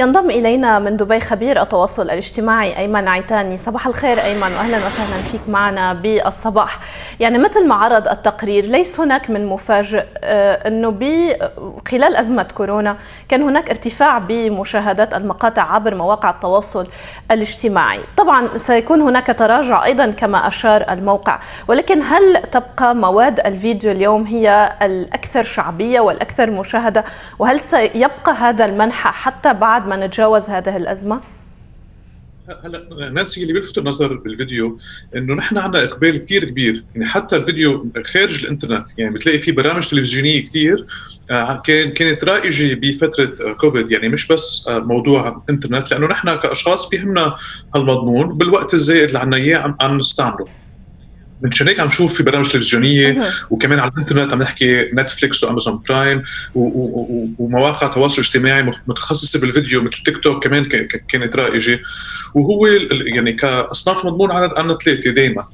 ينضم إلينا من دبي خبير التواصل الاجتماعي أيمن عيتاني صباح الخير أيمن وأهلا وسهلا فيك معنا بالصباح. يعني مثل ما عرض التقرير ليس هناك من مفاجئ آه، أنه خلال أزمة كورونا كان هناك ارتفاع بمشاهدات المقاطع عبر مواقع التواصل الاجتماعي. طبعا سيكون هناك تراجع أيضا كما أشار الموقع. ولكن هل تبقى مواد الفيديو اليوم هي الأكثر شعبية والأكثر مشاهدة؟ وهل سيبقى هذا المنحى حتى بعد ما نتجاوز هذه الأزمة؟ هلا نانسي اللي بيلفت النظر بالفيديو إنه نحن عندنا إقبال كثير كبير. يعني حتى الفيديو خارج الإنترنت يعني بتلاقي في برامج تلفزيونية كثير آه، كان كانت رائجة بفترة كوفيد. يعني مش بس آه، موضوع إنترنت لأنه نحن كأشخاص بيهمنا هالمضمون بالوقت الزائد اللي عنا إياه عم نستعمله. من هيك عم نشوف في برامج تلفزيونية وكمان على الإنترنت عم نحكي Netflix و Amazon Prime ومواقع تواصل اجتماعي متخصصة بالفيديو مثل تيك توك كمان كانت رائجة. وهو يعني كأصناف مضمون عندنا ثلاثة دائما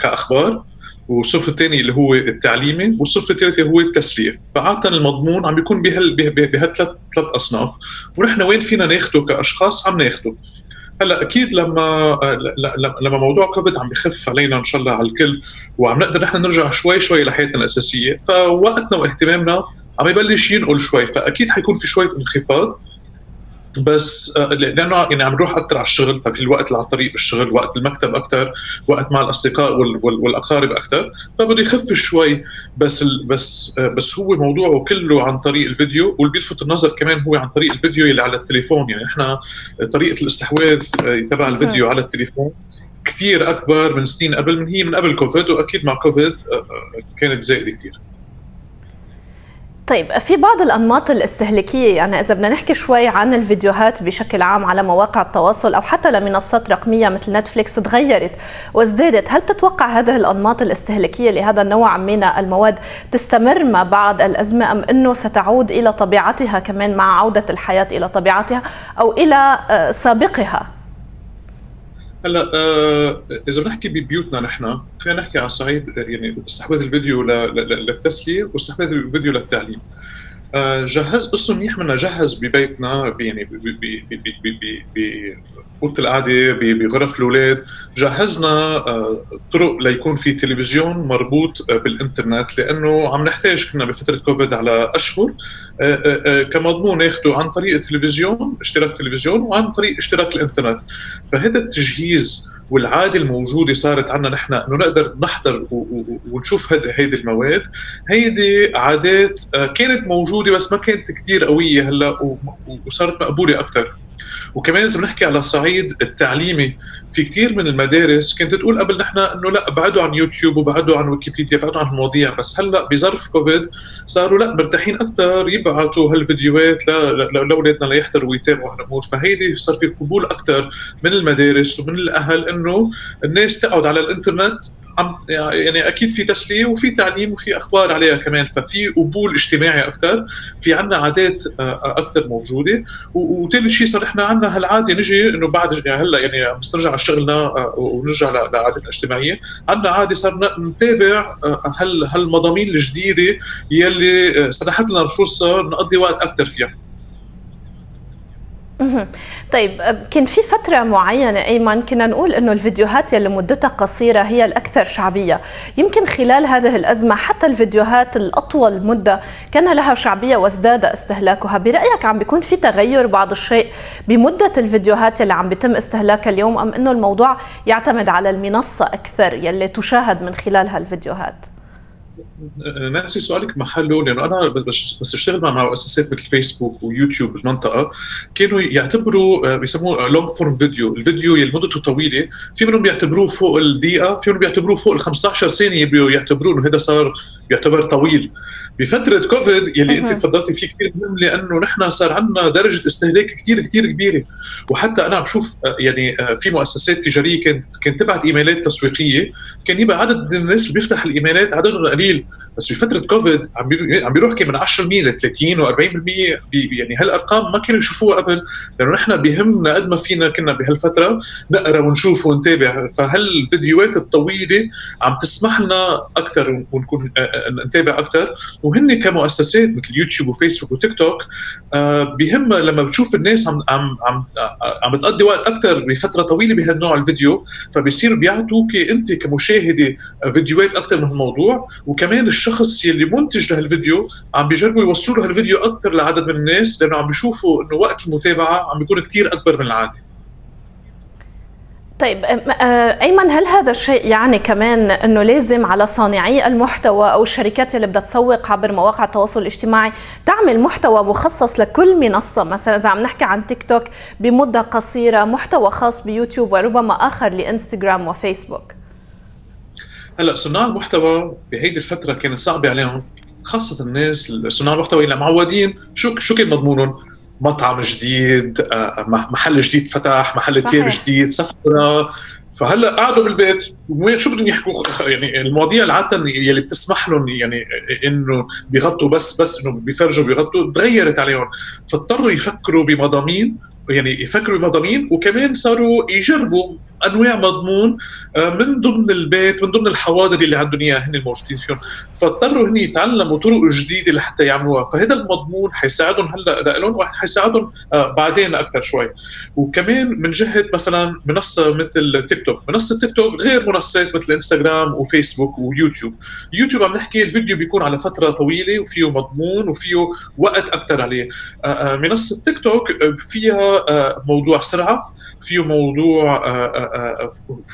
كأخبار. والصف الثاني اللي هو التعليمي والصف الثالث هو التسلية. فعادة المضمون عم بيكون بهالثلاث ثلاث أصناف. ونحن وين فينا ناخده كأشخاص؟ عم ناخده. هلا أكيد لما لما موضوع كوفيد عم بخف علينا إن شاء الله على الكل وعم نقدر نحن نرجع شوي شوي لحياتنا الأساسية فوقتنا واهتمامنا عم يبلش ينقل شوي فأكيد حيكون في شوية انخفاض. بس آه، لأنه يعني عم نروح أكثر على الشغل ففي الوقت اللي على الطريق بالشغل وقت بالمكتب أكثر وقت مع الأصدقاء والأقارب أكثر فبده يخف شوي بس بس آه، بس هو موضوعه كله عن طريق الفيديو واللي بيلفت النظر كمان هو عن طريق الفيديو اللي على التليفون. يعني إحنا طريقة الاستحواذ آه، تبع الفيديو على التليفون كثير أكبر من سنين قبل من هي من قبل كوفيد وأكيد مع كوفيد كانت زائدة كثير طيب في بعض الأنماط الاستهلاكية يعني إذا بدنا نحكي شوي عن الفيديوهات بشكل عام على مواقع التواصل أو حتى لمنصات رقمية مثل نتفليكس تغيرت وازدادت هل تتوقع هذه الأنماط الاستهلاكية لهذا النوع من المواد تستمر ما بعد الأزمة أم إنه ستعود إلى طبيعتها كمان مع عودة الحياة إلى طبيعتها أو إلى آه، سابقها؟ هلا آه إذا بنحكي ببيوتنا نحن خلينا نحكي على صعيد يعني استحواذ الفيديو للتسليه واستحواذ الفيديو للتعليم. جهز قصه منيح منا جهز ببيتنا يعني اوضه القعدة بغرف الأولاد. جهزنا آه، طرق ليكون في تلفزيون مربوط آه، بالإنترنت لأنه عم نحتاج كنا بفترة كوفيد على أشهر. آه، كمضمون ناخده عن طريق التلفزيون اشتراك تلفزيون وعن طريق اشتراك الإنترنت. فهذا التجهيز والعادة الموجودة صارت عندنا نحن إنه نقدر نحضر ونشوف هيدي المواد. هيدي عادات كانت موجودة بس ما كانت كثير قوية هلأ وصارت مقبولة أكثر وكمان إذا بنحكي على الصعيد التعليمي في كثير من المدارس كنت تقول قبل نحن إنه لأ ابعدوا عن يوتيوب وبعدوا عن ويكيبيديا بعدوا عن المواضيع بس هلأ بظرف كوفيد صاروا لأ مرتاحين أكثر يبعثوا هالفيديوهات لأولادنا ليحضروا ويتابعوا هالأمور. فهيدي صار في قبول أكثر من المدارس ومن الأهل إنه الناس تقعد على الإنترنت عم يعني أكيد في تسلية وفي تعليم وفي أخبار عليها كمان. ففي قبول اجتماعي أكثر في عنا عادات آه، أكثر موجودة. وثالث شيء صار إحنا عنا هالعادة نجي إنه بعد يعني هلأ يعني بس نرجع على شغلنا آه، ونرجع لعادات الاجتماعية. عنا عادة صرنا نتابع آه، هال هالمضامين الجديدة يلي سنحت لنا الفرصة نقضي وقت أكثر فيها. طيب كان في فترة معينة أيمن كنا نقول أنه الفيديوهات يلي مدتها قصيرة هي الأكثر شعبية. يمكن خلال هذه الأزمة حتى الفيديوهات الأطول مدة كان لها شعبية وازداد استهلاكها. برأيك عم بيكون في تغير بعض الشيء بمدة الفيديوهات اللي عم بيتم استهلاكها اليوم أم أنه الموضوع يعتمد على المنصة أكثر يلي تشاهد من خلالها الفيديوهات ناسي سؤالك محله لأنه أنا بس أشتغل مع مؤسسات مثل Facebook و YouTube بالمنطقة كانوا يعتبروا آه، بيسموه long form video، الفيديو اللي مدته طويلة. في منهم بيعتبروه فوق الدقيقة، في منهم بيعتبروه فوق ال 15 ثانية بيعتبروه إنه هذا صار يعتبر طويل. بفترة كوفيد يلي انت تفضلتي فيه كثير مهم لأنه نحن صار عندنا درجة استهلاك كثير كثير كبيرة. وحتى أنا عم بشوف آه، يعني آه، في مؤسسات تجارية كانت كانت تبعت إيميلات تسويقية. كان يبقى عدد الناس اللي بيفتح الإيميلات عددهم قليل. بس بفتره كوفيد عم عم بيروح كان من 10% ل 30 و40% يعني هالأرقام ما كانوا يشوفوها قبل. لأنه نحن بهمنا قد ما فينا كنا بهالفترة نقرأ ونشوف ونتابع. فهالفيديوهات الطويلة عم تسمح لنا أكثر ونكون آه، نتابع أكثر وهن كمؤسسات مثل يوتيوب وفيسبوك وتيك توك بهم لما بتشوف الناس عم عم عم عم بتقضي وقت أكثر بفترة طويلة بهالنوع الفيديو فبصير بيعطوك أنت كمشاهدة فيديوهات أكثر من الموضوع وكمان الشخص يلي منتج لهالفيديو عم بيجربوا يوصلوا هالفيديو أكثر لعدد من الناس لأنه عم بيشوفوا إنه وقت المتابعة عم بيكون كثير أكبر من العادي طيب أيمن هل هذا الشيء يعني كمان إنه لازم على صانعي المحتوى أو الشركات اللي بدها تسوق عبر مواقع التواصل الاجتماعي تعمل محتوى مخصص لكل منصة؟ مثلا إذا عم نحكي عن تيك توك بمدة قصيرة محتوى خاص بيوتيوب وربما آخر لإنستغرام وفيسبوك هلأ صناع المحتوى بهيدي الفترة كانت صعبة عليهم خاصة الناس صناع المحتوى اللي معودين شو شو كان مضمونهم؟ مطعم جديد محل جديد فتح محل تياب جديد سفرة. فهلا قعدوا بالبيت. شو بدهم يحكوا؟ يعني المواضيع اللي عاده يلي بتسمح لهم يعني إنه بيغطوا بس بس إنه بيفرجوا بيغطوا تغيرت عليهم. فاضطروا يفكروا بمضامين يعني يفكروا بمضامين وكمان صاروا يجربوا أنواع مضمون آه، من ضمن البيت من ضمن الحواضر اللي عندهم إياها هن الموجودين فيهم. فاضطروا هن يتعلموا طرق جديدة لحتى يعملوها. فهذا المضمون حيساعدهم هلأ لهم وحيساعدهم آه، بعدين أكثر شوي. وكمان من جهة مثلا منصة مثل تيك توك. منصة تيك توك غير منصات مثل إنستغرام وفيسبوك ويوتيوب. يوتيوب عم نحكي الفيديو بيكون على فترة طويلة وفيه مضمون وفيه وقت أكثر عليه. آه، منصة تيك توك فيها موضوع سرعة فيه موضوع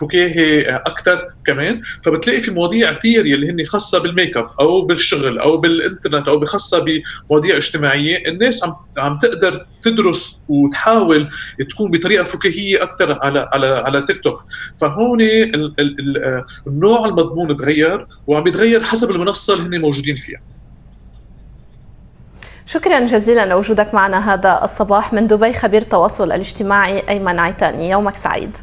فكاهي أكثر كمان فبتلاقي في مواضيع كثير يلي هن خاصة بال make up أو بالشغل أو بالإنترنت أو خاصه بمواضيع اجتماعية الناس عم عم تقدر تدرس وتحاول تكون بطريقة فكاهيه أكثر على على على تيك توك. فهون النوع المضمون تغير وعم يتغير حسب المنصة اللي هن موجودين فيها. شكرا جزيلا لوجودك معنا هذا الصباح. من دبي خبير التواصل الاجتماعي أيمن عيتاني يومك سعيد.